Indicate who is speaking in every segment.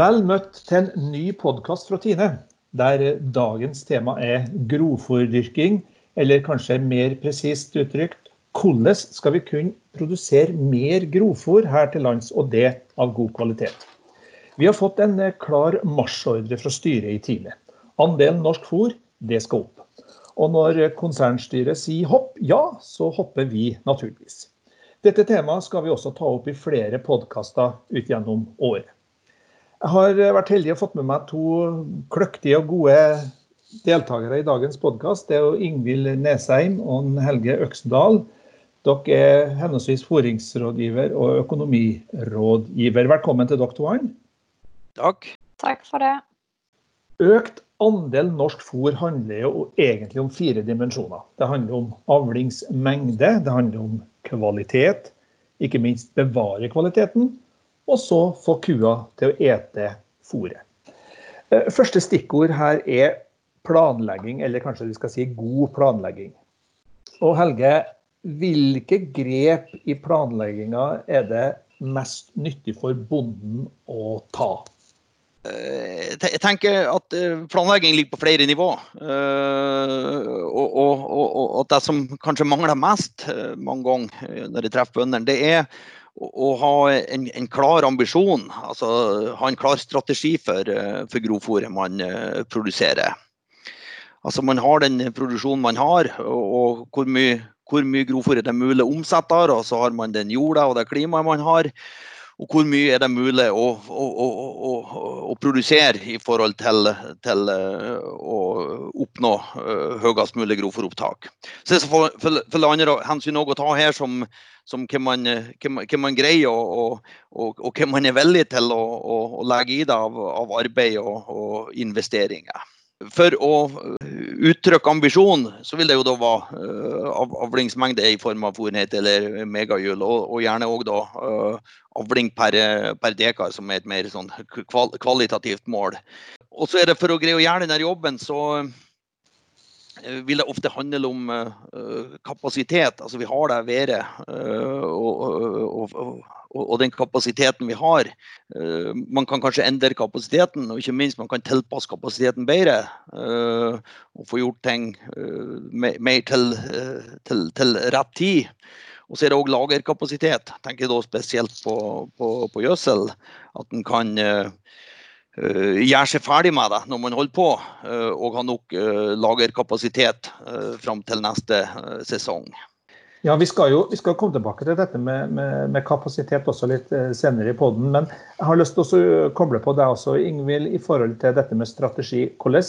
Speaker 1: Vel møtt til en ny podkast fra Tine, der dagens tema er grovfòrdyrking, eller kanskje mer presist uttrykt hvordan skal vi kunne produsere mer grovfòr her til lands, og det av god kvalitet. Vi har fått en klar marsjordre fra styret i Tine. Andelen norsk fôr, det skal opp. Og når konsernstyret sier hopp, ja, så hopper vi naturligvis. Dette temaet skal vi også ta opp i flere podkaster ut gjennom året. Jeg har vært heldig og fått med meg to kløktige og gode deltakere i dagens podkast. Det er jo Ingvild Nesheim og Helge Øksendal. Dere er henholdsvis foringsrådgiver og økonomirådgiver. Velkommen til dere to.
Speaker 2: Takk.
Speaker 3: Takk for det.
Speaker 1: Økt andel norsk fôr handler jo egentlig om fire dimensjoner. Det handler om avlingsmengde, det handler om kvalitet, ikke minst bevare kvaliteten, og så få kua til å ete fôret. Eh, første stikkord her er planlegging, eller kanskje vi skal si god planlegging. Og Helge, hvilke grep i planlegginga er det mest nyttig for bonden å ta?
Speaker 2: Eh, jeg tenker at eh, planlegging ligger på flere nivå. Og, og, og det som kanskje mangler mest mange ganger når jeg treffer bøndene, det er å ha en, en, klar ambisjon, altså ha en klar strategi for, eh, for grovfòret man produserer. Altså Man har den produksjonen man har, og, hvor mye, hvor mye grovfòr er mulig å omsette. Og så har man den jorda og det klimaet man har. Og hvor mye er det mulig å, å, å, å produsere i forhold til, til uh, å oppnå uh, høyest mulig grovfòropptak. Så det er for, for andre hensyn å ta her som som hva man, man, greier og, og, og, og, hva man er villig til å, legge i det av, av arbeid og, investeringer. For å uttrykke ambisjon, så vil det jo da være uh, avlingsmengde i form av fornhet eller megahjul, og, gjerne òg da uh, avling per, per dekar, som er et mer sånn kvalitativt mål. Og så er det for å greie å gjøre denne jobben, så Eh, vil det ofte handle om uh, kapasitet. Altså vi har det været og, og, og, og, den kapasiteten vi har. Man kan kanskje endre kapasiteten, og ikke minst man kan tilpasse kapasiteten bedre. og få gjort ting mer til, til, til, rett tid. Og så er det òg lagerkapasitet. Tenker da spesielt på, på, på gjødsel. At en kan Eh, gjøre seg ferdig med det når man holder på, eh, og ha nok eh, lagerkapasitet fram til neste sesong.
Speaker 1: Ja, Vi skal jo vi skal komme tilbake til dette med, med, med kapasitet også litt senere i poden. Men jeg har lyst til å koble på deg også, Ingvild, i forhold til dette med strategi. Hvordan,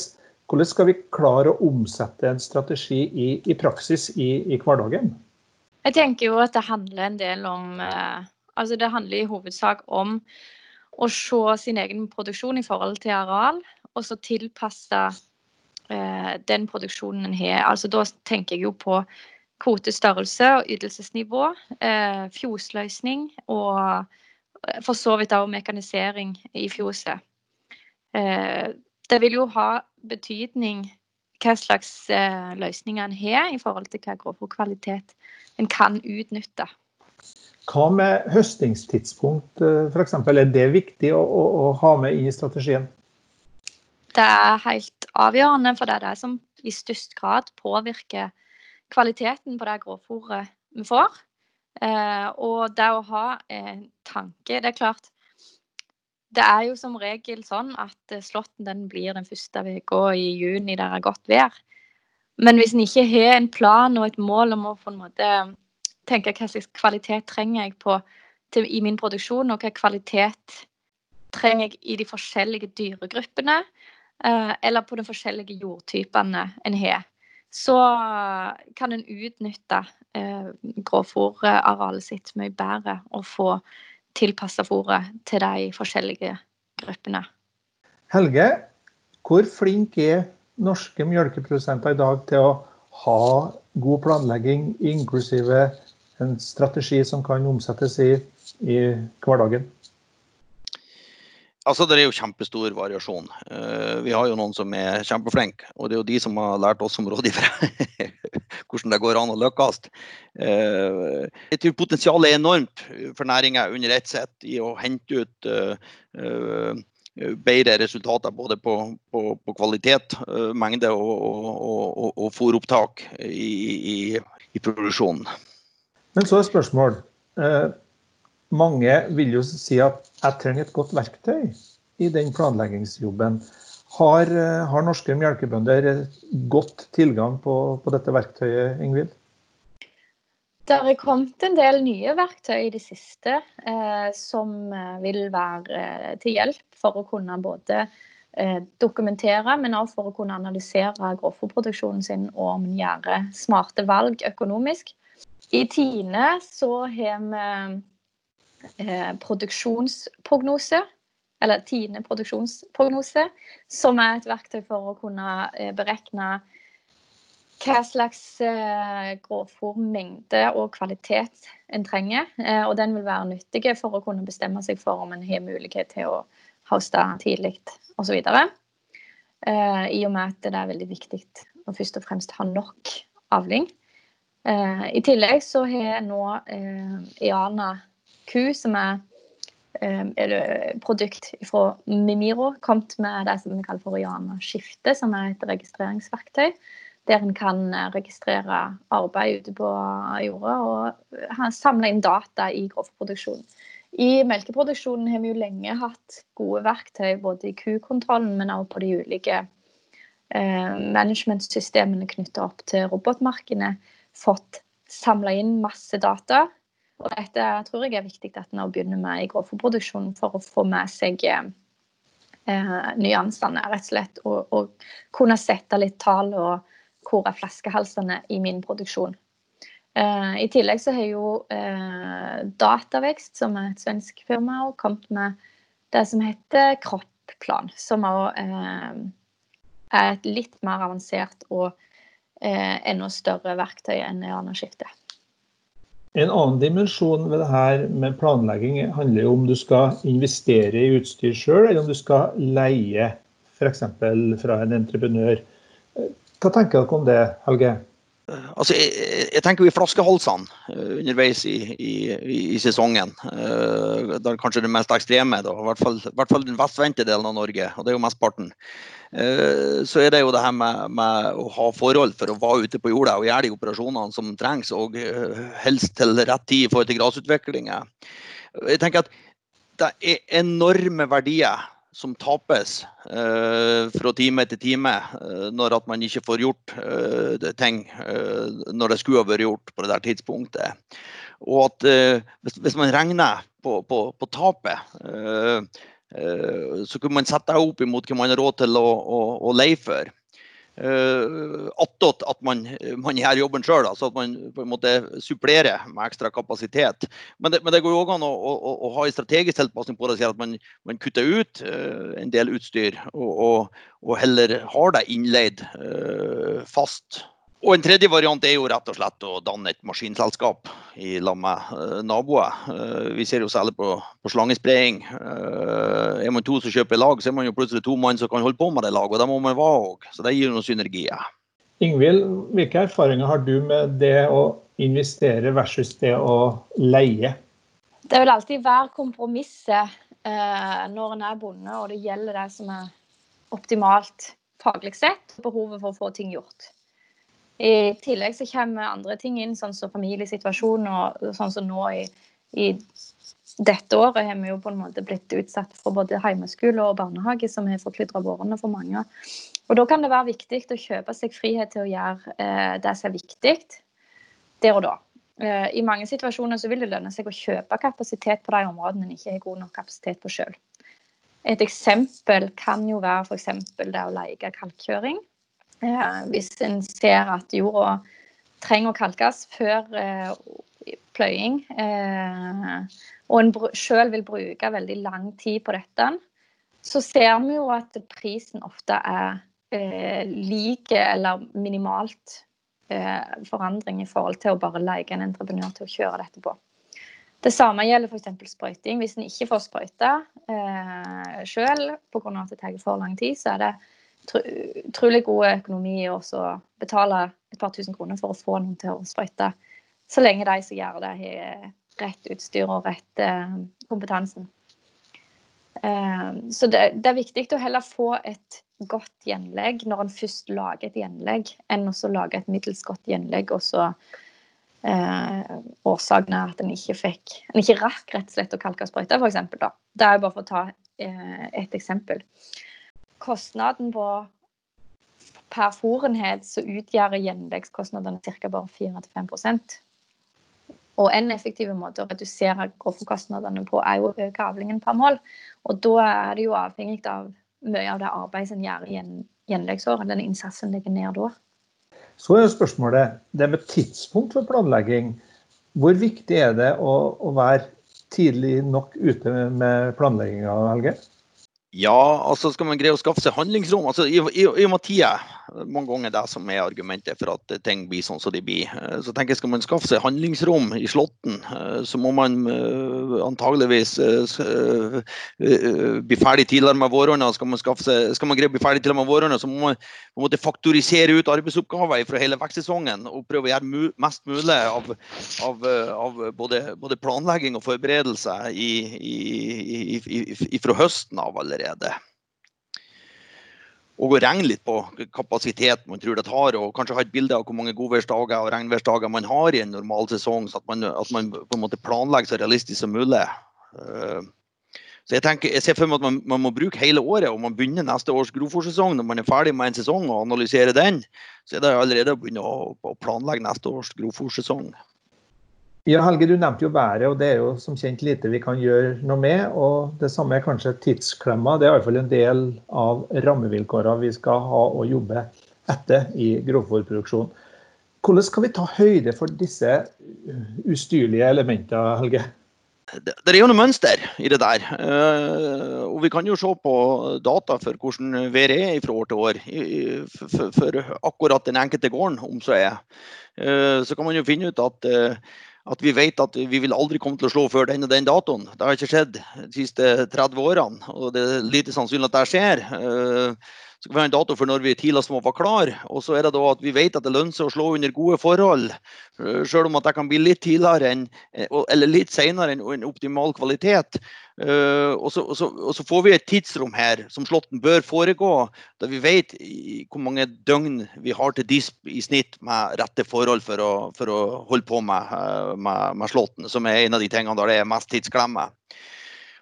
Speaker 1: hvordan skal vi klare å omsette en strategi i, i praksis i, i, hverdagen?
Speaker 3: Jeg tenker jo at det handler en del om Altså det handler i hovedsak om å se sin egen produksjon i forhold til areal, og så tilpasse eh, den produksjonen en har. Altså, da tenker jeg jo på kvotestørrelse og ytelsesnivå, eh, fjosløsning og eh, for så vidt også mekanisering i fjoset. Eh, det vil jo ha betydning hva slags eh, løsninger en har i forhold til hva grovfòrkvalitet en kan utnytte.
Speaker 1: Hva med høstingstidspunkt eh, f.eks.? Er det viktig å, å, å, ha med i strategien?
Speaker 3: Det er helt avgjørende, for det er det som i størst grad påvirker kvaliteten på det grovfòret vi får. Eh, og det å ha en tanke Det er klart, det er jo som regel sånn at slåtten den blir den første uka i juni der det er godt vær. Men hvis en ikke har en plan og et mål om å på en måte tenke hva slags kvalitet trenger jeg på til, i min produksjon, og hva kvalitet trenger jeg i de forskjellige dyregruppene, eh, eller på de forskjellige jordtypene en har. Så kan en utnytte eh, gråfòrarealet sitt mye bedre og få tilpassa fôret til de forskjellige gruppene.
Speaker 1: Helge, hvor flinke er norske melkeprodusenter i dag til å ha god planlegging, inklusive en strategi som kan omsettes i, i hverdagen?
Speaker 2: Altså, Det er jo kjempestor variasjon. Uh, vi har jo noen som er kjempeflinke, og det er jo de som har lært oss som rådgivere hvordan det går an å lykkes. Uh, jeg tror potensialet er enormt for næringa under ett sett i å hente ut uh, bedre resultater både på, på, på kvalitet, mengde og, og, og, og fôropptak i, i, i, produksjonen.
Speaker 1: Men så er spørsmål. Mange vil jo si at jeg trenger et godt verktøy i den planleggingsjobben. Har, eh, har norske melkebønder godt tilgang på, på, dette verktøyet, Ingvild?
Speaker 3: Det har kommet en del nye verktøy i det siste eh, som eh, vil være eh, til hjelp for å kunne både eh, dokumentere, men også for å kunne analysere grovfòrproduksjonen sin og om en gjør smarte valg økonomisk. I Tine så har vi eh, produksjonsprognose, eller Tine produksjonsprognose, som er et verktøy for å kunne eh, berekne hva slags eh, grovfòrmengde og kvalitet en trenger. Eh, og den vil være nyttig for å kunne bestemme seg for om en har mulighet til å hoste tidlig osv. Eh, I og med at det er veldig viktig å først og fremst ha nok avling. Eh, I tillegg så har nå eh, Iana ku, som er eh, produkt fra Mimiro, kommet med det som vi kaller for Iana skifte, som er et registreringsverktøy. Der en kan eh, registrere arbeid ute på jorda og samle inn data i grovproduksjonen. I melkeproduksjonen har vi jo lenge hatt gode verktøy både i kukontrollen, men også på de ulike eh, managementsystemene knytta opp til robotmarkedene. Fått samla inn masse data og dette tror jeg er viktig at en begynner med i grovfòrproduksjonen for å få med seg eh, nyansene, rett og slett. Og, og, kunne sette litt tall og hvor er flaskehalsene i min produksjon. Eh, I tillegg så har jo eh, Datavekst, som er et svensk firma, kommet med det som heter Kroppplan, Som òg eh, er et litt mer avansert og eh, enda større verktøy enn hjerneskiftet.
Speaker 1: En annen dimensjon ved det her med planlegging handler jo om du skal investere i utstyr sjøl, eller om du skal leie f.eks. fra en entreprenør. Hva tenker dere om det, Helge?
Speaker 2: Altså, jeg, jeg, tenker jo i flaskehalsene uh, underveis i, i, i sesongen. Uh, det er kanskje det mest ekstreme, da, i hvert fall, i hvert fall den vestvendte delen av Norge. og Det er jo mesteparten. Uh, så er det jo det her med, med, å ha forhold for å være ute på jorda og gjøre de operasjonene som trengs, og helst til rett tid i forhold til grasutviklinga. Jeg tenker at det er enorme verdier som tapes eh, fra time til time eh, når at man ikke får gjort eh, ting når det skulle ha vært gjort på det der tidspunktet. Og at hvis, hvis, man regner på, på, på tapet, så kunne man sette det opp imot hva man har råd til å, å, å leie for. Uh, attåt at man, man gjør jobben sjøl, altså at man på en måte supplerer med ekstra kapasitet. Men det, men det går jo òg an å, å, å, ha en strategisk tilpasning på det, at man, man kutter ut uh, en del utstyr og, og, og, heller har det innleid uh, fast og En tredje variant er jo rett og slett å danne et maskinselskap i lag med uh, naboer. Uh, vi ser jo særlig på, på slangespredning. Uh, er man to som kjøper lag, så er man jo plutselig to mann som kan holde på med det laget. Og det må man være òg. Så det gir noen synergier.
Speaker 1: Ingvild, hvilke erfaringer har du med det å investere versus det å leie?
Speaker 3: Det vil alltid være kompromisset når en er bonde og det gjelder det som er optimalt faglig sett, behovet for å få ting gjort. I tillegg så kommer andre ting inn, sånn som familiesituasjon og sånn som nå i, i dette året har vi jo på en måte blitt utsatt for både heimeskole og barnehage, som har forkludra vårene for mange. Og Da kan det være viktig å kjøpe seg frihet til å gjøre eh, det som er viktig der og da. Eh, I mange situasjoner så vil det lønne seg å kjøpe kapasitet på de områdene en ikke har god nok kapasitet på sjøl. Et eksempel kan jo være f.eks. det å leie kalkkjøring. Eh, hvis en ser at jorda trenger å kalkes før eh, pløying, eh, og en sjøl vil bruke veldig lang tid på dette, så ser vi jo at prisen ofte er lik eller minimalt forandring i forhold til å bare leie en entreprenør til å kjøre dette på. Det samme gjelder f.eks. sprøyting. Hvis en ikke får sprøyte eh, sjøl pga. at det tar for lang tid, så er det utrolig god økonomi å betale et par tusen kroner for å få noen til å sprøyte. Så lenge de som gjør det, har rett utstyr og rett eh, kompetansen. Eh, så det, det, er viktig å heller få et godt gjenlegg når en først lager et gjenlegg, enn å lage et middels godt gjenlegg og så eh, årsaken er at en ikke fikk En ikke rakk rett og slett å kalke sprøyta, f.eks. Det er bare for å ta eh, et eksempel. Kostnaden på per fòrenhet så utgjør gjenleggskostnadene ca. bare 4-5 og en effektiv måte å redusere grovfòrkostnadene på er jo å øke avlingen per mål. Og da er det jo avhengig av mye av det arbeidet som gjør i gjenleggsåret, den innsatsen en legger ned da.
Speaker 1: Så er spørsmålet det med tidspunkt for planlegging. Hvor viktig er det å, å være tidlig nok ute med planlegginga, Helge?
Speaker 2: Ja, altså skal man greie å skaffe seg handlingsrom altså I, og med tida mange ganger det som er argumentet for at ting blir sånn som de blir. Eh, så tenker jeg Skal man skaffe seg handlingsrom i Slåtten, eh, så må man uh, antageligvis bli ferdig tidligere med våronna. Skal, skal, man greie å bli ferdig tidligere med våronna, så må man på en måte faktorisere ut arbeidsoppgaver fra hele vekstsesongen og prøve å gjøre mest mulig av, av, av både, både, planlegging og forberedelse i, i, i, fra høsten av allerede og å regne litt på kapasiteten man tror det tar, og kanskje ha et bilde av hvor mange godværsdager og regnværsdager man har i en normal sesong, så at man, at man på en måte planlegger så realistisk som mulig. Eh, så jeg, tenker, jeg ser for meg at man, man, må bruke hele året, og man begynner neste års grovfòrsesong når man er ferdig med en sesong og analyserer den, så er det allerede å begynne å, å planlegge neste års grovfòrsesong.
Speaker 1: Ja, Helge, du nevnte jo været, og det er jo som kjent lite vi kan gjøre noe med. Og det samme er kanskje tidsklemma. Det er iallfall en del av rammevilkårene vi skal ha å jobbe etter i grovfòrproduksjon. Hvordan skal vi ta høyde for disse ustyrlige elementene, Helge?
Speaker 2: Det, det er jo noe mønster i det der. Uh, og vi kan jo se på data for hvordan været er fra år til år. For, for, akkurat den enkelte gården, om så er. Uh, så kan man jo finne ut at uh, at vi vet at vi vil aldri komme til å slå før den og den datoen. Det har ikke skjedd de siste 30 årene, og det er lite sannsynlig at det skjer. Eh, så skal vi ha en dato for når vi tidligst må være klar. Og så er det da at vi vet at det lønner seg å slå under gode forhold. Eh, selv om at det kan bli litt tidligere enn, eh, eller litt senere enn en optimal kvalitet. Og så, og, så, og så, får vi et tidsrom her som slåtten bør foregå, da vi vet hvor mange døgn vi har til disp i snitt med rette forhold for å, for å holde på med, med, med slåtten, som er en av de tingene der det er mest tidsklemme.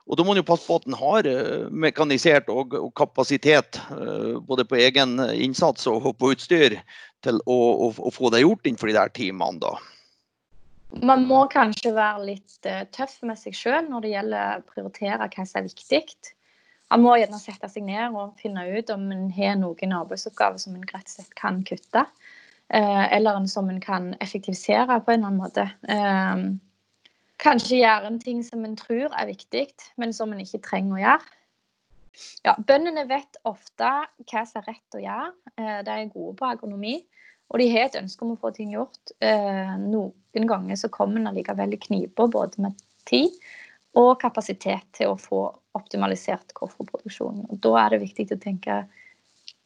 Speaker 2: Og Da må man jo passe på at en har eh, mekanisert og, og kapasitet, eh, både på egen innsats og på utstyr, til å, å, å få det gjort innenfor de der timene. da.
Speaker 3: Man må kanskje være litt tøff med seg sjøl når det gjelder å prioritere hva som er viktig. Man må gjerne sette seg ned og finne ut om en har noen arbeidsoppgaver som en rett og slett kan kutte. Eller som en kan effektivisere på en eller annen måte. Kanskje gjøre en ting som en tror er viktig, men som en ikke trenger å gjøre. Ja, Bøndene vet ofte hva som er rett å gjøre. Eh, de er gode på agronomi. Og de har et ønske om å få ting gjort. Eh, noen ganger så kommer en allikevel i knipa både med tid og kapasitet til å få optimalisert kofferproduksjonen. Da er det viktig å tenke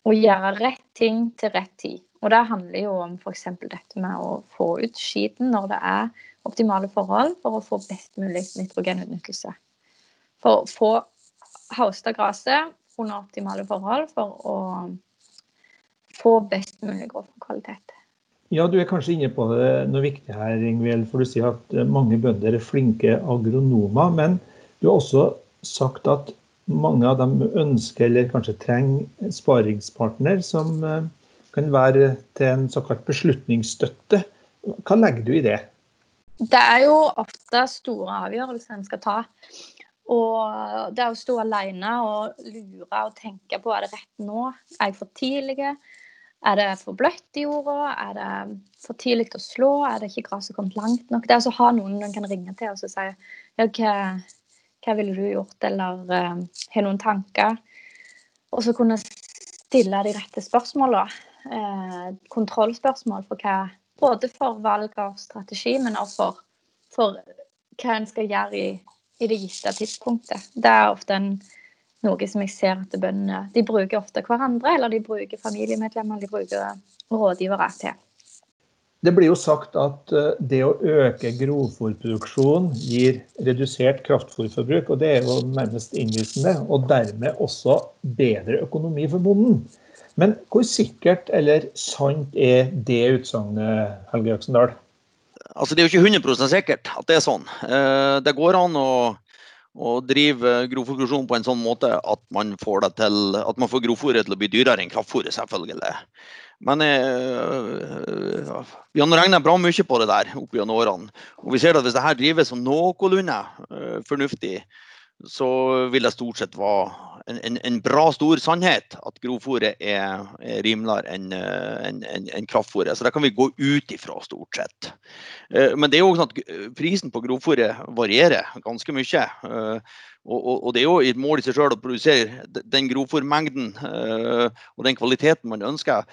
Speaker 3: å gjøre rett ting til rett tid. Og det handler jo om f.eks. dette med å få ut skiten når det er optimale forhold for å få best mulig nitrogenutnyttelse. For å få hausta gresset under optimale forhold for å få best mulig grovkvalitet.
Speaker 1: Ja, du er kanskje inne på noe viktig her, Ingvild. For du sier at eh, mange bønder er flinke agronomer. Men du har også sagt at mange av dem ønsker eller kanskje trenger sparingspartner som eh, kan være til en såkalt beslutningsstøtte. Hva legger du i det?
Speaker 3: Det er jo ofte store avgjørelser en skal ta. Og det å stå alene og lure og tenke på er det rett nå, er jeg for tidlig? Er det for bløtt i jorda? Er det for tidlig å slå? Er det ikke gresset kommet langt nok? Det er å ha noen en kan ringe til og si ja, hva, hva ville du gjort, eller uh, har noen tanker? Og så kunne stille de rette spørsmålene. Uh, kontrollspørsmål for hva både for valg av strategi, men også for, for hva en skal gjøre i, i det gitte tidspunktet. Det er ofte en, noe som jeg ser at bøndene de bruker ofte hverandre, eller de bruker familiemedlemmer, de bruker rådgivere til.
Speaker 1: Det blir jo sagt at eh, det å øke grovfòrproduksjonen gir redusert kraftfòrforbruk, og det er jo nærmest innlysende, og dermed også bedre økonomi for bonden. Men hvor sikkert eller sant er det utsagnet, Helge Øksendal?
Speaker 2: Altså, det er jo ikke 100 sikkert at det er sånn. Eh, det går an å, å drive grovfòrproduksjon på en sånn måte at man får, det til, at man får grovfòret til å bli dyrere enn kraftfòret, selvfølgelig. Men øh, vi har regna bra mye på det der opp gjennom årene. Og vi ser at hvis dette drives som noenlunde øh, fornuftig, så vil det stort sett være en, en, en bra stor sannhet at grovfòret er, er rimeligere enn en, en, en kraftfòret. Så det kan vi gå ut ifra, stort sett. Eh, men det er jo sånn at prisen på grovfòret varierer ganske mye. Eh, og, og, og, det er jo et mål i seg selv å produsere den grovfòrmengden og den kvaliteten man ønsker,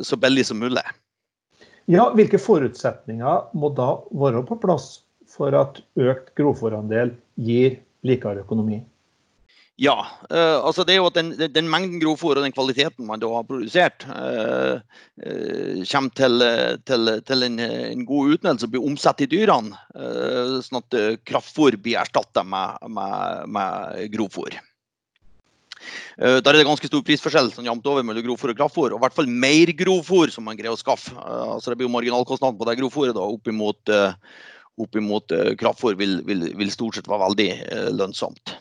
Speaker 2: så billig som mulig.
Speaker 1: Ja, Hvilke forutsetninger må da være på plass for at økt grovfòrandel gir likere økonomi?
Speaker 2: Ja, uh, altså det er jo at den, den mengden grovfòr og den kvaliteten man da har produsert, uh, uh, kommer til, til, til en, en, god utnyttelse og blir omsatt i dyrene. sånn at kraftfôr blir erstatta med, med, med grovfòr. Der er det ganske stor prisforskjell sånn jevnt over mellom grovfòr og kraftfòr. Og i hvert fall mer grovfòr som man greier å skaffe. Altså det blir jo marginalkostnaden på det grovfòret oppimot, oppimot kraftfôr vil, vil, vil, stort sett være veldig lønnsomt.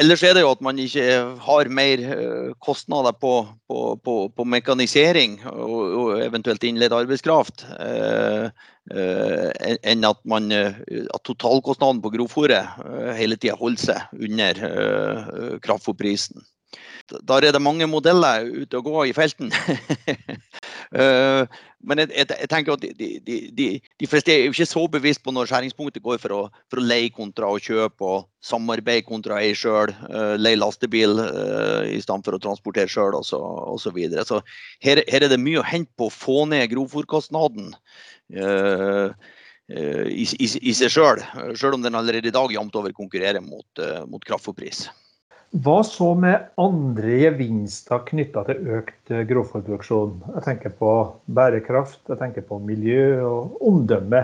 Speaker 2: Ellers er det jo at man ikke har mer eh, kostnader på, på, på, på mekanisering og, og, eventuelt innleid arbeidskraft, eh, eh, enn at, man, eh, at totalkostnaden på grovfòret eh, hele tida holder seg under eh, kraftfòrprisen. Der er det mange modeller ute og gå i felten. Eh, men jeg, jeg, jeg, tenker at de, de, de, de, fleste er jo ikke så bevisst på når skjæringspunktet går for å, for å leie kontra å kjøpe, og samarbeide kontra ei sjøl, uh, leie lastebil uh, for å transportere sjøl osv. Så, så, videre. så her, her, er det mye å hente på å få ned grovfòrkostnaden. Uh, i, i, i, seg sjøl, sjøl om den allerede i dag jevnt over konkurrerer mot, uh, mot kraftfôrpris.
Speaker 1: Hva så med andre gevinster knytta til økt eh, grovfòrproduksjon? Jeg tenker på bærekraft, jeg tenker på miljø og omdømme.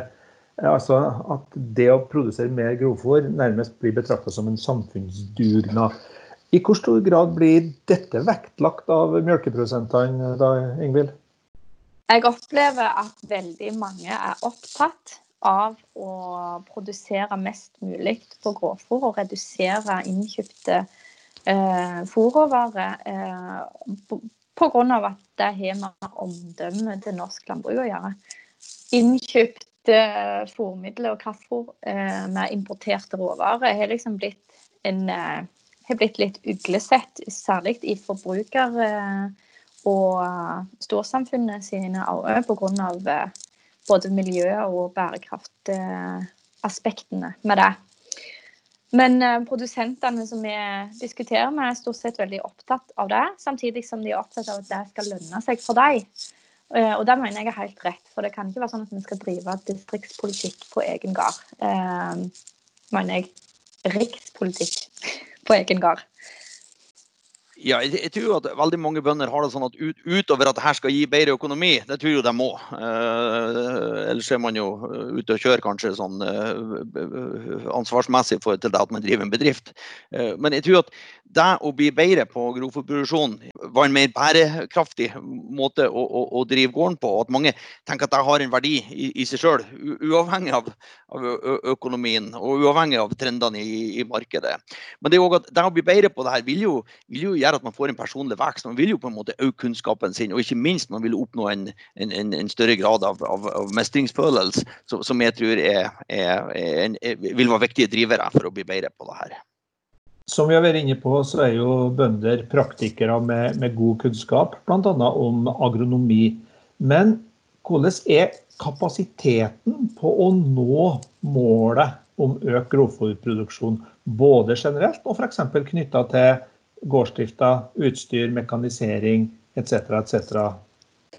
Speaker 1: Altså At det å produsere mer grovfòr nærmest blir betrakta som en samfunnsdugnad. I hvor stor grad blir dette vektlagt av melkeprodusentene, da, Ingvild?
Speaker 3: Jeg opplever at veldig mange er opptatt av å produsere mest mulig på grovfòr og redusere innkjøpte eh, fôrråvare eh, pga. at det har mer omdømme til norsk landbruk å gjøre. Innkjøpte fôrmidler og kraftfôr eh, med importerte råvarer har liksom blitt, en, eh, har blitt litt uglesett, særlig i forbruker- eh, og storsamfunnet sine øyne pga. Eh, både miljø- og bærekraftaspektene med det. Men uh, produsentene som vi diskuterer med, er stort sett veldig opptatt av det. Samtidig som de er opptatt av at det skal lønne seg for dem. Uh, og det mener jeg er helt rett, for det kan ikke være sånn at vi skal drive distriktspolitikk på egen gard. Uh, mener jeg rikspolitikk på egen gard.
Speaker 2: Ja, jeg, tror at veldig mange bønder har det sånn at ut, utover at dette skal gi bedre økonomi, det tror jo de må. Eh, ellers er man jo ute og kjører kanskje sånn eh, ansvarsmessig for til det at man driver en bedrift. Eh, men jeg tror at det å bli bedre på grovfòrproduksjon var en mer bærekraftig måte å, å, å, drive gården på. Og at mange tenker at det har en verdi i, i seg sjøl, uavhengig av, av, økonomien og uavhengig av trendene i, i markedet. Men det, at det å bli bedre på det her vil jo, vil jo gjøre gjør at man får en personlig vekst. Man vil jo på en måte øke kunnskapen sin, og ikke minst man vil oppnå en, en, en større grad av, av, av mestringsfølelse, som, som, jeg tror er, er, er, vil være viktige drivere for å bli bedre på det her.
Speaker 1: Som vi har vært inne på, så er jo bønder praktikere med, med god kunnskap, bl.a. om agronomi. Men hvordan er kapasiteten på å nå målet om økt grovfòrproduksjon, både generelt og f.eks. knytta til gårdsdrifta, utstyr, mekanisering etc. etc.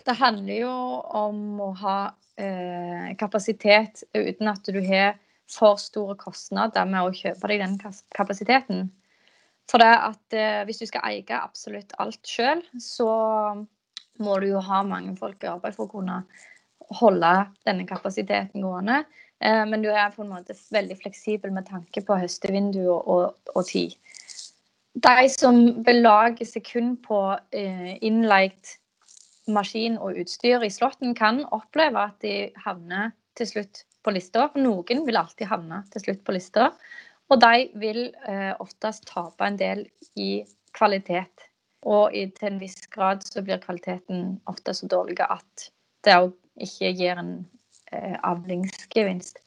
Speaker 3: Det handler jo om å ha eh, kapasitet uten at du har for store kostnader med å kjøpe deg den kapasiteten. For det at eh, hvis du skal eie absolutt alt sjøl, så må du jo ha mange folk i arbeid for å kunne holde denne kapasiteten gående. Eh, men du er på en måte veldig fleksibel med tanke på høstevindu og, og, tid. De som belager seg kun på eh, innleid maskin og utstyr i slåtten, kan oppleve at de havner til slutt på lista. Noen vil alltid havne til slutt på lista. Og de vil eh, oftest tape en del i kvalitet. Og i, til en viss grad så blir kvaliteten ofte så dårlig at det òg ikke gir en eh, avlingsgevinst.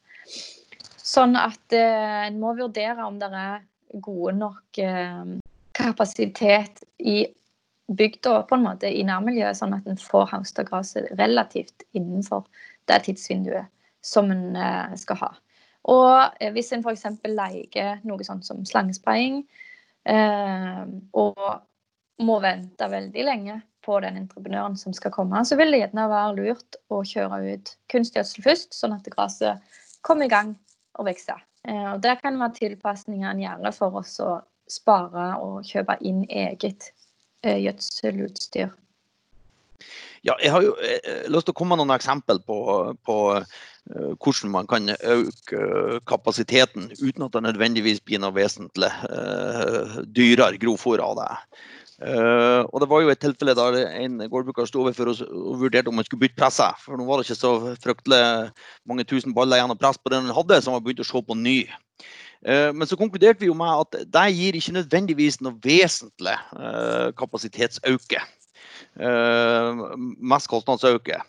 Speaker 3: Sånn at eh, en må vurdere om det er gode nok eh, kapasitet i bygda på en måte i nærmiljøet, sånn at en får hausta gresset relativt innenfor det tidsvinduet som en eh, skal ha. Og eh, hvis en f.eks. leier noe sånt som slangespraying, og må vente veldig lenge på den entreprenøren som skal komme, så vil det gjerne være lurt å kjøre ut kunstgjødsel først, sånn at gresset kommer i gang og vokser. Og Det kan være tilpasninger en gjør for oss å spare og kjøpe inn eget gjødselutstyr.
Speaker 2: Ja, jeg har jo lyst til å komme med noen eksempel på, på Eh, hvordan man kan øke eh, kapasiteten uten at det nødvendigvis blir noe vesentlig dyrere grovfòr av det. Uh, og Det var jo et tilfelle der en gårdbruker sto overfor og, og vurderte om man skulle bytte presset. For nå var det ikke så fryktelig mange tusen baller igjen å presse på den han hadde, så han begynte å se på ny. Uh, men så konkluderte vi jo med at det gir ikke nødvendigvis noe vesentlig kapasitetsøke. Mest kostnadsøke.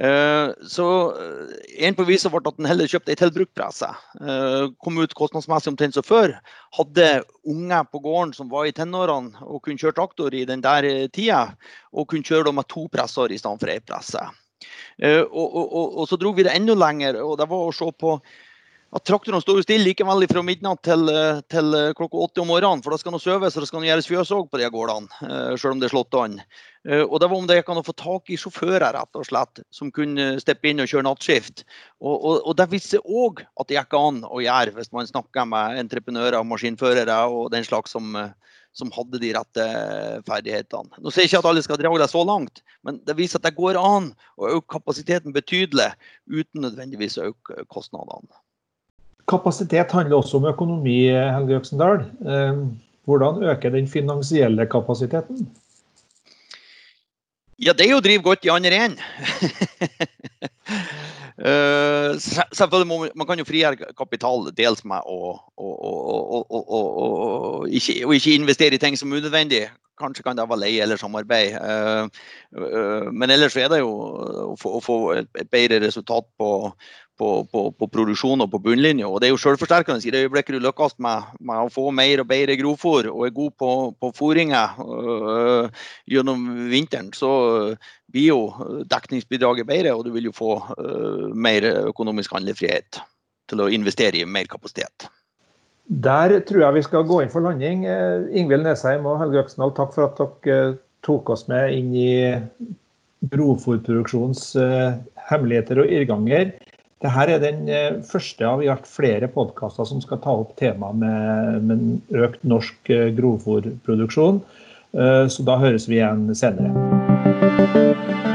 Speaker 2: Eh, så eh, en på viset ble at en heller kjøpte ei tilbruktpresse. Eh, kom ut kostnadsmessig omtrent som før. Hadde unger på gården som var i tenårene og kunne kjøre traktor i den der tida. Og kunne kjøre med to presser i stedet for ei presse. Og, og, og, og, så dro vi det enda lenger, og det var å se på at traktorene står jo stille likevel fra midnatt til, til, klokka åtte om morgenen. For da skal det søves og det skal gjøres fjøs òg på de gårdene, selv om det er slått an. Eh, og det var om det gikk an å få tak i sjåfører rett og slett, som kunne steppe inn og kjøre nattskift. Og, og, og det viser òg at det gikk an å gjøre hvis man snakker med entreprenører, og maskinførere og den slags som, som hadde de rette ferdighetene. Nå sier jeg ikke at alle skal dra det så langt, men det viser at det går an å øke kapasiteten betydelig uten nødvendigvis å øke kostnadene.
Speaker 1: Kapasitet handler også om økonomi, Helge Øksendal. Eh, hvordan øker den finansielle kapasiteten?
Speaker 2: Ja, det er jo å drive godt i andre enden. uh, selvfølgelig må man, kan jo frigjøre kapital dels med å, å, å, ikke, ikke, investere i ting som er unødvendig. Kanskje kan det være leie eller samarbeid. Uh, uh, men ellers er det jo å få et bedre resultat på, på, på, på, produksjon og på bunnlinja. Og det er jo selvforsterkende. I det øyeblikket du lykkes med, med, å få mer og bedre grovfôr og er god på, på fôringer øh, gjennom vinteren, så blir jo dekningsbidraget bedre, og du vil jo få øh, mer økonomisk handlefrihet til å investere i mer kapasitet.
Speaker 1: Der tror jeg vi skal gå inn for landing. Eh, Ingvild Nesheim og Helge Øksendal, takk for at dere tok oss med inn i grovfòrproduksjonens eh, hemmeligheter og irrganger. Dette er den eh, første av hvert flere podkaster som skal ta opp temaet med, med økt norsk eh, grovfòrproduksjon. Eh, så da høres vi igjen senere.